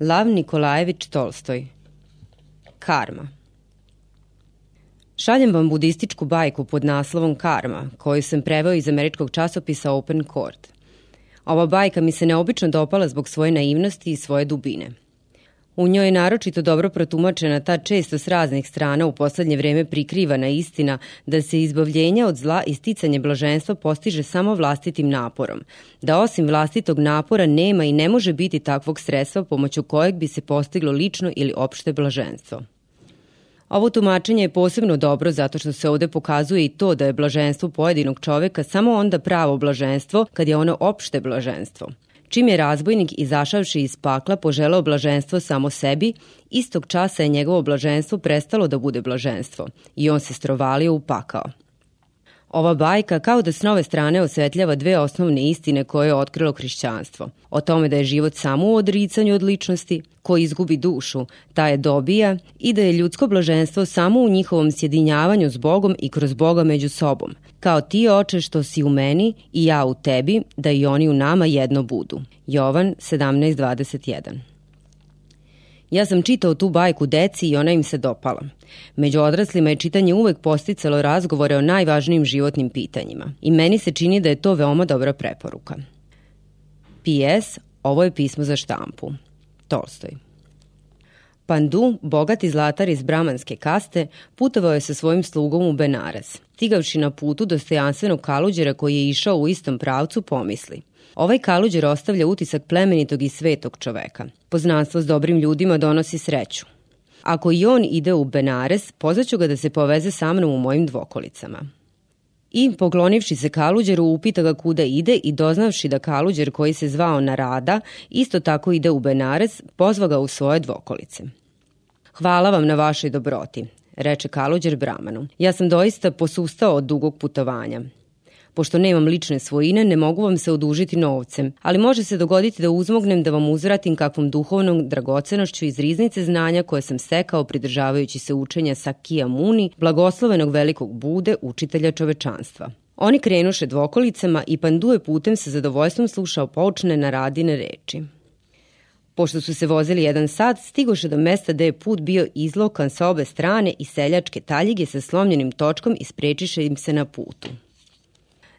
Lav Nikolajević Tolstoj. Karma. Šaljem vam budističku bajku pod naslovom Karma, koju sam preveo iz američkog časopisa Open Court. Ova bajka mi se neobično dopala zbog svoje naivnosti i svoje dubine – U njoj je naročito dobro protumačena ta često s raznih strana u poslednje vreme prikrivana istina da se izbavljenje od zla i sticanje blaženstva postiže samo vlastitim naporom, da osim vlastitog napora nema i ne može biti takvog sredstva pomoću kojeg bi se postiglo lično ili opšte blaženstvo. Ovo tumačenje je posebno dobro zato što se ovde pokazuje i to da je blaženstvo pojedinog čoveka samo onda pravo blaženstvo kad je ono opšte blaženstvo – Čim je razbojnik izašavši iz pakla poželao blaženstvo samo sebi, istog časa je njegovo blaženstvo prestalo da bude blaženstvo i on se strovalio u pakao. Ova bajka kao da s nove strane osvetljava dve osnovne istine koje je otkrilo hrišćanstvo. O tome da je život samo u odricanju od ličnosti, ko izgubi dušu, ta je dobija i da je ljudsko blaženstvo samo u njihovom sjedinjavanju s Bogom i kroz Boga među sobom. Kao ti oče što si u meni i ja u tebi, da i oni u nama jedno budu. Jovan 17.21 Ja sam čitao tu bajku deci i ona im se dopala. Među odraslima je čitanje uvek posticalo razgovore o najvažnijim životnim pitanjima i meni se čini da je to veoma dobra preporuka. P.S. Ovo je pismo za štampu. Tolstoj. Pandu, bogati zlatar iz bramanske kaste, putovao je sa svojim slugom u Benares. Stigavši na putu dostojanstvenog kaluđera koji je išao u istom pravcu, pomisli – Ovaj kaluđer ostavlja utisak plemenitog i svetog čoveka. Poznanstvo s dobrim ljudima donosi sreću. Ako i on ide u Benares, pozvaću ga da se poveze sa mnom u mojim dvokolicama. I, poklonivši se Kaluđeru, upita ga kuda ide i doznavši da Kaluđer koji se zvao Narada isto tako ide u Benares, pozva ga u svoje dvokolice. Hvala vam na vašoj dobroti, reče Kaluđer Bramanu. Ja sam doista posustao od dugog putovanja. Pošto nemam lične svojine, ne mogu vam se odužiti novcem, ali može se dogoditi da uzmognem da vam uzvratim kakvom duhovnom dragocenošću iz riznice znanja koje sam stekao pridržavajući se učenja Sakija Muni, blagoslovenog velikog bude, učitelja čovečanstva. Oni krenuše dvokolicama i Panduje putem sa zadovoljstvom slušao poučne na radine reči. Pošto su se vozili jedan sat, stigoše do mesta gde je put bio izlokan sa obe strane i seljačke taljige sa slomljenim točkom isprečiše im se na putu.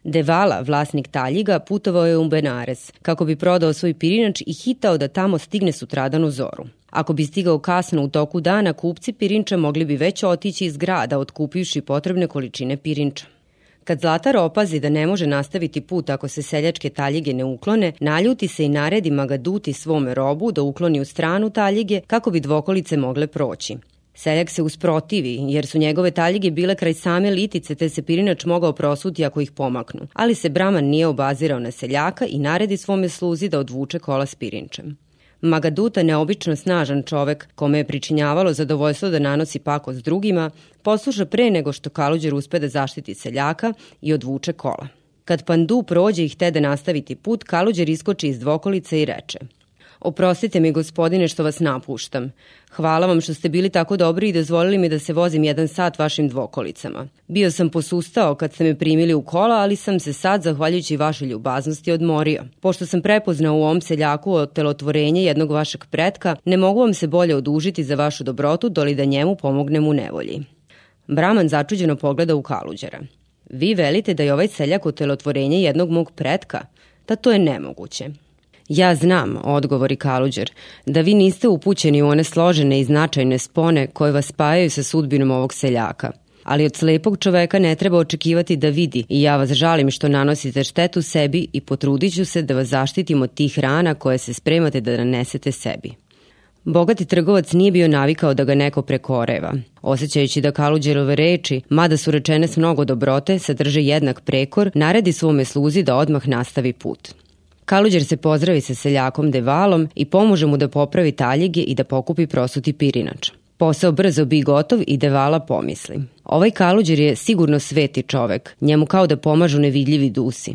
Devala, vlasnik Taljiga, putovao je u Benares kako bi prodao svoj pirinač i hitao da tamo stigne sutradan u zoru. Ako bi stigao kasno u toku dana, kupci pirinča mogli bi već otići iz grada otkupivši potrebne količine pirinča. Kad Zlatar opazi da ne može nastaviti put ako se seljačke taljige ne uklone, naljuti se i naredi Magaduti svome robu da ukloni u stranu taljige kako bi dvokolice mogle proći. Seljak se usprotivi, jer su njegove taljige bile kraj same litice, te se pirinač mogao prosuti ako ih pomaknu. Ali se Braman nije obazirao na seljaka i naredi svome sluzi da odvuče kola s pirinčem. Magaduta, neobično snažan čovek, kome je pričinjavalo zadovoljstvo da nanosi pakost drugima, posluša pre nego što Kaluđer uspe da zaštiti seljaka i odvuče kola. Kad Pandu prođe i htede nastaviti put, Kaluđer iskoči iz dvokolice i reče – Oprostite mi, gospodine, što vas napuštam. Hvala vam što ste bili tako dobri i dozvolili mi da se vozim jedan sat vašim dvokolicama. Bio sam posustao kad ste me primili u kola, ali sam se sad, zahvaljujući vašoj ljubaznosti, odmorio. Pošto sam prepoznao u ovom seljaku telotvorenje jednog vašeg pretka, ne mogu vam se bolje odužiti za vašu dobrotu, doli da njemu pomognem u nevolji. Braman začuđeno pogleda u Kaluđera. Vi velite da je ovaj seljak telotvorenje jednog mog pretka? Da to je nemoguće. Ja znam, odgovori Kaluđer, da vi niste upućeni u one složene i značajne spone koje vas spajaju sa sudbinom ovog seljaka. Ali od slepog čoveka ne treba očekivati da vidi i ja vas žalim što nanosite štetu sebi i potrudit ću se da vas zaštitim od tih rana koje se spremate da nanesete sebi. Bogati trgovac nije bio navikao da ga neko prekoreva. Osjećajući da Kaluđerove reči, mada su rečene s mnogo dobrote, sadrže jednak prekor, naredi svome sluzi da odmah nastavi put. Kaluđer se pozdravi sa seljakom Devalom i pomože mu da popravi taljige i da pokupi prosuti pirinač. Posao brzo bi gotov i Devala pomisli. Ovaj Kaluđer je sigurno sveti čovek, njemu kao da pomažu nevidljivi dusi.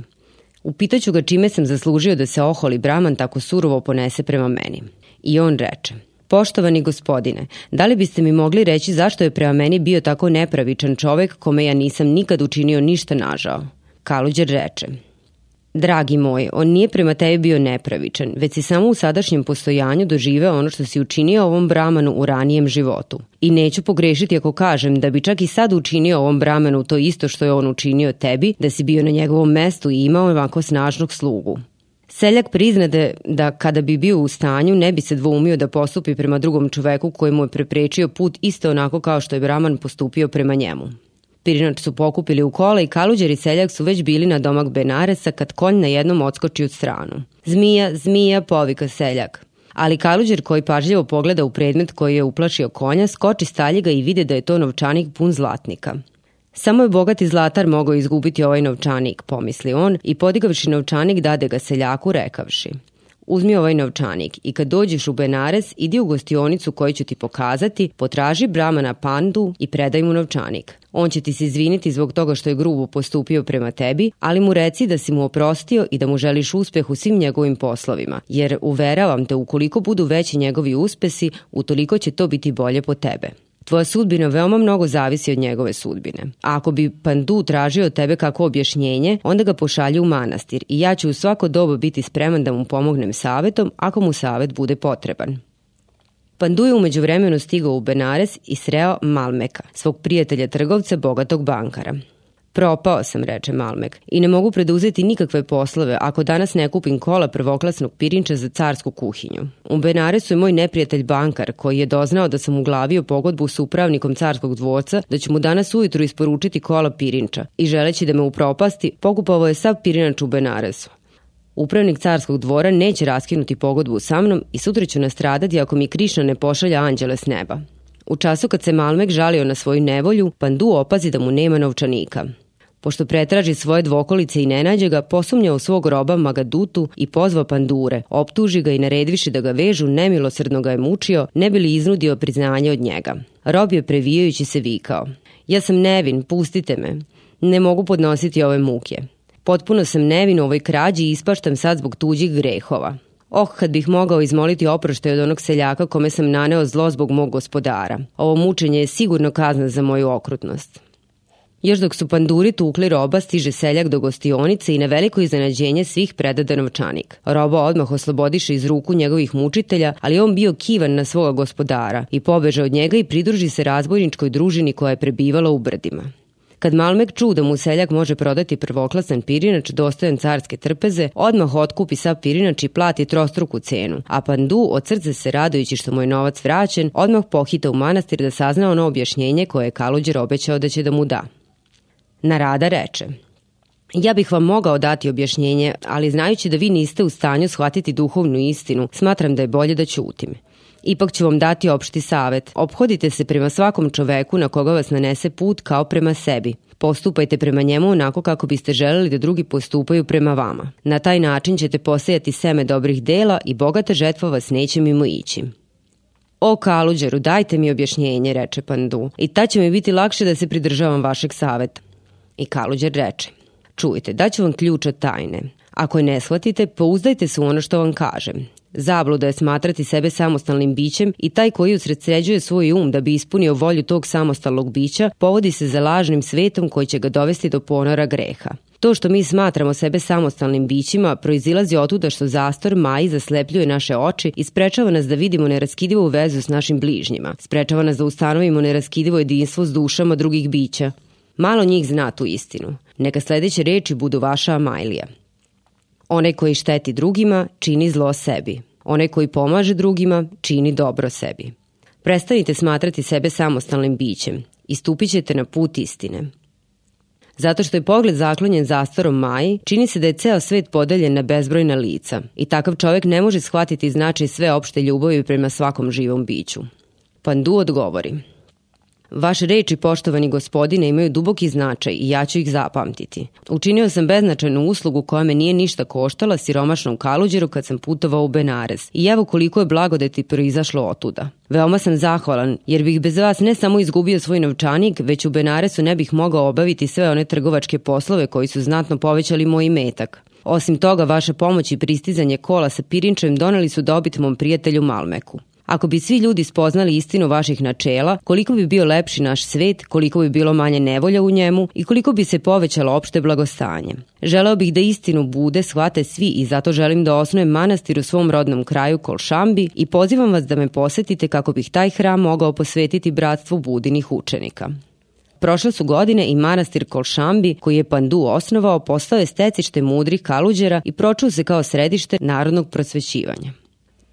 Upitaću ga čime sam zaslužio da se oholi Braman tako surovo ponese prema meni. I on reče, Poštovani gospodine, da li biste mi mogli reći zašto je prema meni bio tako nepravičan čovek kome ja nisam nikad učinio ništa nažao? Kaluđer reče, Dragi moj, on nije prema tebi bio nepravičan, već si samo u sadašnjem postojanju doživeo ono što si učinio ovom Bramanu u ranijem životu. I neću pogrešiti ako kažem da bi čak i sad učinio ovom Bramanu to isto što je on učinio tebi, da si bio na njegovom mestu i imao ovako snažnog slugu. Seljak priznade da kada bi bio u stanju ne bi se dvoumio da postupi prema drugom čoveku koji mu je preprečio put isto onako kao što je Braman postupio prema njemu. Pirinač su pokupili u kola i Kaluđer i Seljak su već bili na domak Benaresa kad konj na jednom odskoči od stranu. Zmija, zmija, povika Seljak. Ali Kaluđer koji pažljivo pogleda u predmet koji je uplašio konja, skoči stalje ga i vide da je to novčanik pun zlatnika. Samo je bogati zlatar mogao izgubiti ovaj novčanik, pomisli on, i podigavši novčanik dade ga seljaku rekavši. Uzmi ovaj novčanik i kad dođeš u Benares, idi u gostionicu koju ću ti pokazati, potraži Bramana Pandu i predaj mu novčanik. On će ti se izviniti zbog toga što je grubo postupio prema tebi, ali mu reci da si mu oprostio i da mu želiš uspeh u svim njegovim poslovima, jer uveravam te ukoliko budu veći njegovi uspesi, utoliko će to biti bolje po tebe. Tvoja sudbina veoma mnogo zavisi od njegove sudbine. A ako bi Pandu tražio od tebe kako objašnjenje, onda ga pošalju u manastir i ja ću u svako dobo biti spreman da mu pomognem savetom ako mu savet bude potreban. Pandu je umeđu vremenu stigao u Benares i sreo Malmeka, svog prijatelja trgovca, bogatog bankara. Propao sam, reče Malmek, i ne mogu preduzeti nikakve poslove ako danas ne kupim kola prvoklasnog pirinča za carsku kuhinju. U Benaresu je moj neprijatelj bankar koji je doznao da sam uglavio pogodbu s upravnikom carskog dvorca da ću mu danas ujutru isporučiti kola pirinča i želeći da me upropasti, pokupovao je sav pirinač u Benaresu. Upravnik carskog dvora neće raskinuti pogodbu sa mnom i sutra ću nastradati ako mi Krišna ne pošalja anđele s neba. U času kad se Malmek žalio na svoju nevolju, Pandu opazi da mu nema novčanika. Pošto pretraži svoje dvokolice i ne nađe ga, posumnja u svog roba Magadutu i pozva pandure, optuži ga i naredviši da ga vežu, nemilosrdno ga je mučio, ne bi li iznudio priznanje od njega. Rob je previjajući se vikao. Ja sam nevin, pustite me. Ne mogu podnositi ove muke. Potpuno sam nevin u ovoj krađi i ispaštam sad zbog tuđih grehova. Oh, kad bih mogao izmoliti oproštaj od onog seljaka kome sam naneo zlo zbog mog gospodara. Ovo mučenje je sigurno kazna za moju okrutnost. Još dok su panduri tukli roba, stiže seljak do gostionice i na veliko iznenađenje svih predada novčanik. Roba odmah oslobodiše iz ruku njegovih mučitelja, ali on bio kivan na svoga gospodara i pobeže od njega i pridruži se razbojničkoj družini koja je prebivala u brdima. Kad Malmek ču da mu seljak može prodati prvoklasan pirinač dostojan carske trpeze, odmah otkupi sav pirinač i plati trostruku cenu, a Pandu od srce se radujući što mu je novac vraćen, odmah pohita u manastir da sazna ono objašnjenje koje je Kaluđer obećao da će da mu da. Narada reče Ja bih vam mogao dati objašnjenje, ali znajući da vi niste u stanju shvatiti duhovnu istinu, smatram da je bolje da ćutim. Ipak ću vam dati opšti savet. Obhodite se prema svakom čoveku na koga vas nanese put kao prema sebi. Postupajte prema njemu onako kako biste želeli da drugi postupaju prema vama. Na taj način ćete posejati seme dobrih dela i bogata žetva vas neće mimo ići. O Kaluđeru, dajte mi objašnjenje, reče Pandu, i ta će mi biti lakše da se pridržavam vašeg saveta. I Kaluđer reče, čujte, daću vam ključ od tajne. Ako je ne shvatite, pouzdajte se u ono što vam kažem. Zabluda je smatrati sebe samostalnim bićem i taj koji usredsređuje svoj um da bi ispunio volju tog samostalnog bića, povodi se za lažnim svetom koji će ga dovesti do ponora greha. To što mi smatramo sebe samostalnim bićima proizilazi otuda što zastor maji zaslepljuje naše oči i sprečava nas da vidimo neraskidivu vezu s našim bližnjima. Sprečava nas da ustanovimo neraskidivo jedinstvo s dušama drugih bića. Malo njih zna tu istinu. Neka sledeće reči budu vaša Amajlija. Onaj koji šteti drugima, čini zlo sebi. Onaj koji pomaže drugima, čini dobro sebi. Prestanite smatrati sebe samostalnim bićem. Istupit ćete na put istine. Zato što je pogled zaklonjen zastorom Maji, čini se da je ceo svet podeljen na bezbrojna lica i takav čovek ne može shvatiti značaj sve opšte ljubavi prema svakom živom biću. Pandu odgovori – Vaše reči, poštovani gospodine, imaju duboki značaj i ja ću ih zapamtiti. Učinio sam beznačajnu uslugu koja me nije ništa koštala siromašnom kaluđeru kad sam putovao u Benares i evo koliko je blagodeti proizašlo otuda. Veoma sam zahvalan, jer bih bez vas ne samo izgubio svoj novčanik, već u Benaresu ne bih mogao obaviti sve one trgovačke poslove koji su znatno povećali moj imetak. Osim toga, vaša pomoć i pristizanje kola sa pirinčem doneli su dobit mom prijatelju Malmeku. Ako bi svi ljudi spoznali istinu vaših načela, koliko bi bio lepši naš svet, koliko bi bilo manje nevolja u njemu i koliko bi se povećalo opšte blagostanje. Želeo bih da istinu bude shvate svi i zato želim da osnujem manastir u svom rodnom kraju Kolšambi i pozivam vas da me posetite kako bih taj hram mogao posvetiti bratstvu budinih učenika. Prošle su godine i manastir Kolšambi, koji je Pandu osnovao, postao je stecište mudrih kaluđera i pročuo se kao središte narodnog prosvećivanja.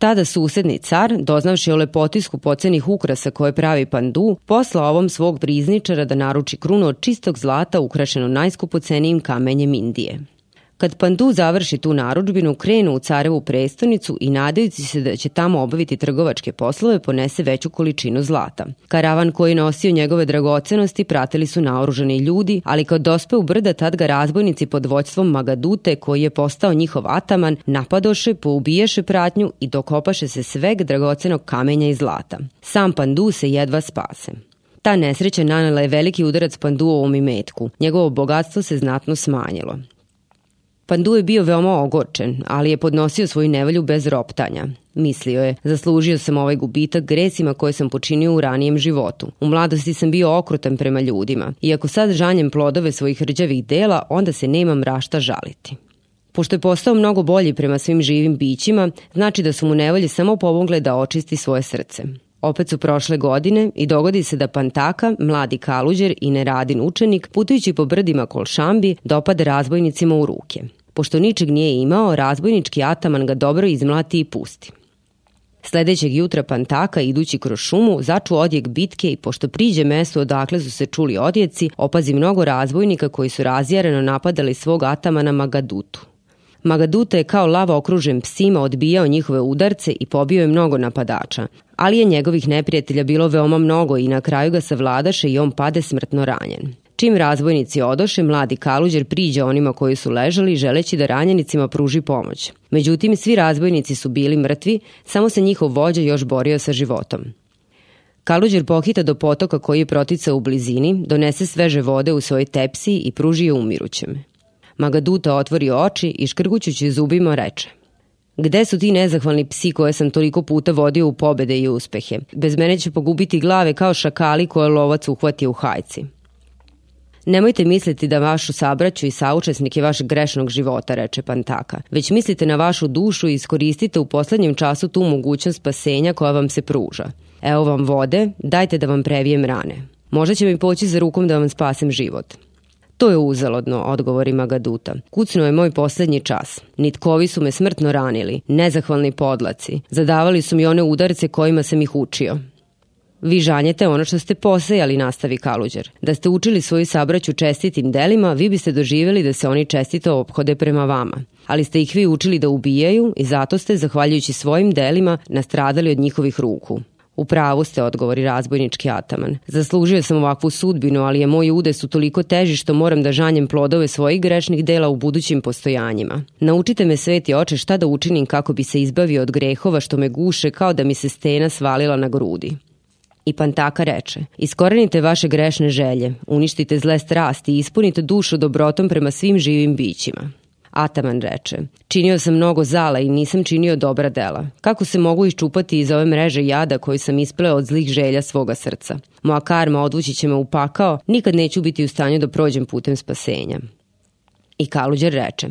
Tada susedni car, doznavši o lepoti skupocenih ukrasa koje pravi Pandu, poslao ovom svog prizničara da naruči krunu od čistog zlata ukrašeno najskupocenijim kamenjem Indije. Kad Pandu završi tu naručbinu, krenu u carevu prestonicu i nadajući se da će tamo obaviti trgovačke poslove, ponese veću količinu zlata. Karavan koji nosio njegove dragocenosti pratili su naoružani ljudi, ali kad dospe u brda, tad ga razbojnici pod voćstvom Magadute, koji je postao njihov ataman, napadoše, poubiješe pratnju i dokopaše se sveg dragocenog kamenja i zlata. Sam Pandu se jedva spase. Ta nesreća nanela je veliki udarac Panduovom imetku. Njegovo bogatstvo se znatno smanjilo. Pandu je bio veoma ogorčen, ali je podnosio svoju nevolju bez roptanja. Mislio je, zaslužio sam ovaj gubitak gresima koje sam počinio u ranijem životu. U mladosti sam bio okrutan prema ljudima. Iako sad žanjem plodove svojih rđavih dela, onda se nemam rašta žaliti. Pošto je postao mnogo bolji prema svim živim bićima, znači da su mu nevolje samo pomogle da očisti svoje srce. Opet su prošle godine i dogodi se da Pantaka, mladi kaluđer i neradin učenik, putujući po brdima Kolšambi, dopade razbojnicima u ruke. Pošto ničeg nije imao, razbojnički ataman ga dobro izmlati i pusti. Sledećeg jutra Pantaka, idući kroz šumu, začu odjek bitke i pošto priđe mesto odakle su se čuli odjeci, opazi mnogo razbojnika koji su razjareno napadali svog atamana Magadutu. Magaduta je kao lava okružen psima odbijao njihove udarce i pobio je mnogo napadača, ali je njegovih neprijatelja bilo veoma mnogo i na kraju ga savladaše i on pade smrtno ranjen. Čim razbojnici odoše, mladi kaluđer priđe onima koji su ležali želeći da ranjenicima pruži pomoć. Međutim, svi razbojnici su bili mrtvi, samo se njihov vođa još borio sa životom. Kaluđer pohita do potoka koji je proticao u blizini, donese sveže vode u svoj tepsi i pruži je umirućem. Magaduta otvori oči i škrgućući zubima reče Gde su ti nezahvalni psi koje sam toliko puta vodio u pobede i uspehe? Bez mene će pogubiti glave kao šakali koje lovac uhvatio u hajci. Nemojte misliti da vašu sabraću i saučesnike vašeg grešnog života, reče Pantaka, već mislite na vašu dušu i iskoristite u poslednjem času tu mogućnost spasenja koja vam se pruža. Evo vam vode, dajte da vam previjem rane. Možda će mi poći za rukom da vam spasem život. To je uzalodno, odgovori Magaduta. Kucnuo je moj poslednji čas. Nitkovi su me smrtno ranili, nezahvalni podlaci. Zadavali su mi one udarce kojima sam ih učio. Vi žanjete ono što ste posejali, nastavi Kaluđer. Da ste učili svoju sabraću čestitim delima, vi biste doživjeli da se oni čestito obhode prema vama. Ali ste ih vi učili da ubijaju i zato ste, zahvaljujući svojim delima, nastradali od njihovih ruku. U pravu ste, odgovori razbojnički ataman. Zaslužio sam ovakvu sudbinu, ali je moj udes u toliko teži što moram da žanjem plodove svojih grešnih dela u budućim postojanjima. Naučite me sveti oče šta da učinim kako bi se izbavio od grehova što me guše kao da mi se stena svalila na grudi. I Pantaka reče, iskorenite vaše grešne želje, uništite zle strasti i ispunite dušu dobrotom prema svim živim bićima. Ataman reče, činio sam mnogo zala i nisam činio dobra dela. Kako se mogu iščupati iz ove mreže jada koju sam ispleo od zlih želja svoga srca? Moja karma odvući će me u pakao, nikad neću biti u stanju da prođem putem spasenja. I Kaluđer reče,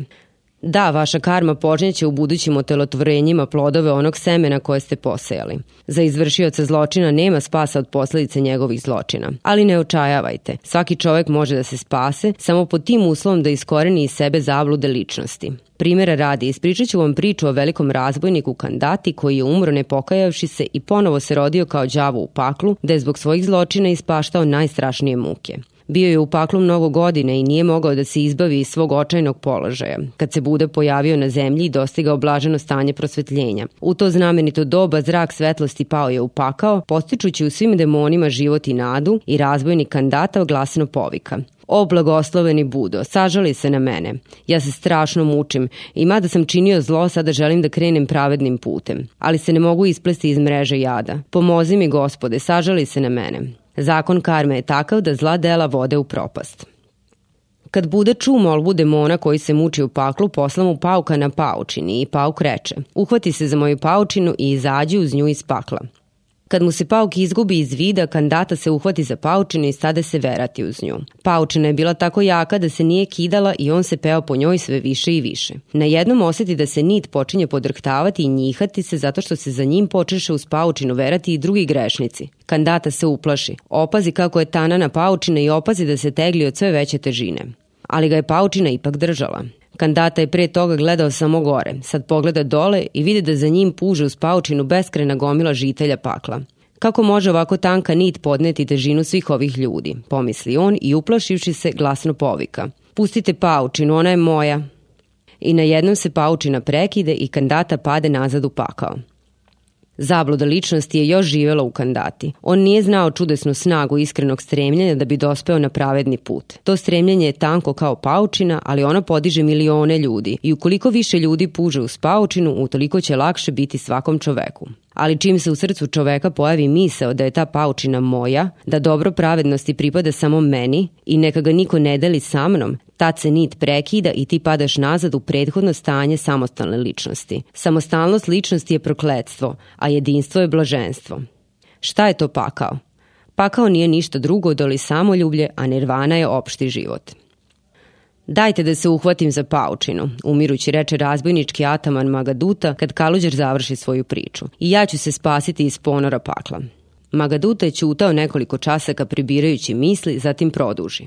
Da, vaša karma požnjeće u budućim otelotvorenjima plodove onog semena koje ste posejali. Za izvršioca zločina nema spasa od posledice njegovih zločina. Ali ne očajavajte. Svaki čovek može da se spase samo pod tim uslovom da iskoreni iz sebe zablude ličnosti. Primera radi, ispričat ću vam priču o velikom razbojniku Kandati koji je umro ne pokajavši se i ponovo se rodio kao đavo u paklu, da je zbog svojih zločina ispaštao najstrašnije muke. Bio je u paklu mnogo godine i nije mogao da se izbavi iz svog očajnog položaja. Kad se Buda pojavio na zemlji i dostigao blaženo stanje prosvetljenja. U to znamenito doba zrak svetlosti pao je u pakao, postičući u svim demonima život i nadu i razbojnik kandata glasno povika. O blagosloveni Budo, sažali se na mene. Ja se strašno mučim i mada sam činio zlo, sada želim da krenem pravednim putem. Ali se ne mogu isplesti iz mreže jada. Pomozi mi gospode, sažali se na mene. Zakon karme je takav da zla dela vode u propast. Kad bude ču molbu demona koji se muči u paklu, posla mu pauka na paučini i pauk reče, uhvati se za moju paučinu i izađi uz nju iz pakla. Kad mu se pauk izgubi iz vida, kandata se uhvati za paučinu i stade se verati uz nju. Paučina je bila tako jaka da se nije kidala i on se peo po njoj sve više i više. Na jednom oseti da se nit počinje podrhtavati i njihati se zato što se za njim počeše uz paučinu verati i drugi grešnici. Kandata se uplaši, opazi kako je tanana paučina i opazi da se tegli od sve veće težine. Ali ga je paučina ipak držala. Kandata je pre toga gledao samo gore, sad pogleda dole i vidi da za njim puže uz paučinu beskrena gomila žitelja pakla. Kako može ovako tanka nit podneti težinu svih ovih ljudi, pomisli on i uplašivši se glasno povika. Pustite paučinu, ona je moja. I na jednom se paučina prekide i kandata pade nazad u pakao. Zabluda ličnosti je još živela u kandati. On nije znao čudesnu snagu iskrenog stremljenja da bi dospeo na pravedni put. To stremljenje je tanko kao paučina, ali ono podiže milione ljudi i ukoliko više ljudi puže uz paučinu, utoliko će lakše biti svakom čoveku ali čim se u srcu čoveka pojavi misao da je ta paučina moja, da dobro pravednosti pripada samo meni i neka ga niko ne deli sa mnom, tad se nit prekida i ti padaš nazad u prethodno stanje samostalne ličnosti. Samostalnost ličnosti je prokledstvo, a jedinstvo je blaženstvo. Šta je to pakao? Pakao nije ništa drugo doli samoljublje, a nirvana je opšti život. Dajte da se uhvatim za paučinu, umirući reče razbojnički ataman Magaduta kad Kaluđer završi svoju priču. I ja ću se spasiti iz ponora pakla. Magaduta je ćutao nekoliko časaka pribirajući misli, zatim produži.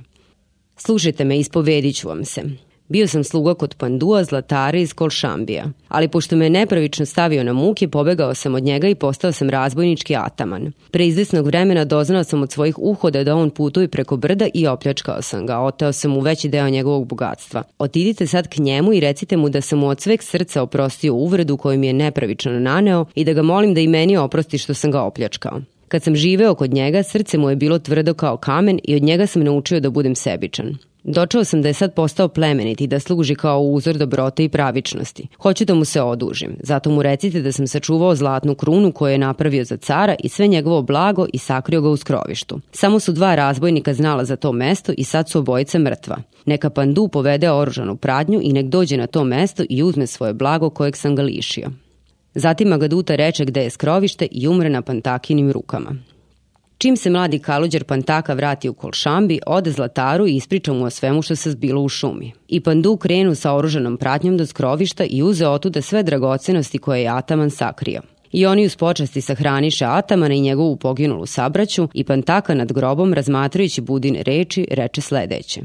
Slušajte me, ispovedit ću vam se. Bio sam sluga kod pandua zlatara iz Kolšambija, ali pošto me je nepravično stavio na muke, pobegao sam od njega i postao sam razbojnički ataman. Pre izvesnog vremena doznao sam od svojih uhoda da on putuje preko brda i opljačkao sam ga, oteo sam mu veći deo njegovog bogatstva. Otidite sad k njemu i recite mu da sam mu od sveg srca oprostio uvredu koju mi je nepravično naneo i da ga molim da i meni oprosti što sam ga opljačkao. Kad sam živeo kod njega, srce mu je bilo tvrdo kao kamen i od njega sam naučio da budem sebičan. Dočeo sam da je sad postao plemenit i da služi kao uzor dobrote i pravičnosti. Hoću da mu se odužim, zato mu recite da sam sačuvao zlatnu krunu koju je napravio za cara i sve njegovo blago i sakrio ga u skrovištu. Samo su dva razbojnika znala za to mesto i sad su obojice mrtva. Neka pandu povede oružanu pradnju i nek dođe na to mesto i uzme svoje blago kojeg sam ga lišio. Zatim Magaduta reče gde je skrovište i umre na pantakinim rukama. Čim se mladi kaluđer Pantaka vrati u Kolšambi, ode Zlataru i ispriča mu o svemu što se zbilo u šumi. I Pandu krenu sa oruženom pratnjom do skrovišta i uze otuda sve dragocenosti koje je Ataman sakrio. I oni uz počasti sahraniše Atamana i njegovu poginulu sabraću i Pantaka nad grobom razmatrajući budin reči reče sledeće.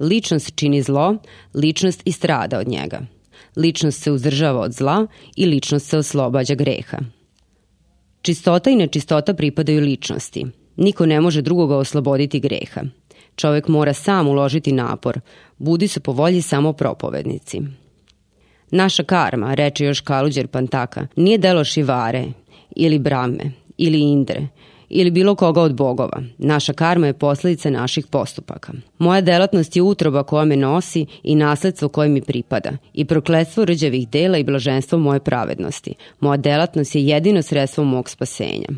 Ličnost čini zlo, ličnost i strada od njega. Ličnost se uzdržava od zla i ličnost se oslobađa greha. Čistota i nečistota pripadaju ličnosti. Niko ne može drugoga osloboditi greha. Čovek mora sam uložiti napor. Budi se po volji samo propovednici. Naša karma, reče još Kaluđer Pantaka, nije delo Šivare ili Brame ili Indre, ili bilo koga od bogova. Naša karma je posledica naših postupaka. Moja delatnost je utroba koja me nosi i nasledstvo koje mi pripada i prokledstvo rđavih dela i blaženstvo moje pravednosti. Moja delatnost je jedino sredstvo mog spasenja.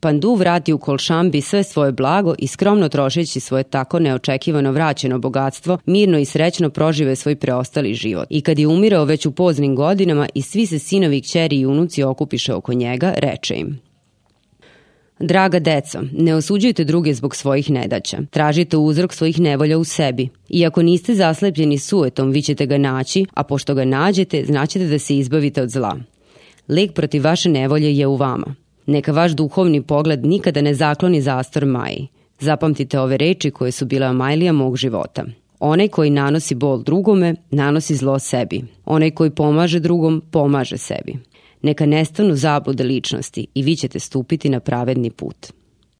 Pandu vrati u Kolšambi sve svoje blago i skromno trošeći svoje tako neočekivano vraćeno bogatstvo, mirno i srećno prožive svoj preostali život. I kad je umirao već u poznim godinama i svi se sinovi, kćeri i unuci okupiše oko njega, reče im – Draga deco, ne osuđujte druge zbog svojih nedaća. Tražite uzrok svojih nevolja u sebi. Iako niste zaslepljeni suetom, vi ćete ga naći, a pošto ga nađete, znaćete da se izbavite od zla. Lek protiv vaše nevolje je u vama. Neka vaš duhovni pogled nikada ne zakloni zastor Maji. Zapamtite ove reči koje su bile Amajlija mog života. Onaj koji nanosi bol drugome, nanosi zlo sebi. Onaj koji pomaže drugom, pomaže sebi. Neka nestanu zablude ličnosti i vi ćete stupiti na pravedni put.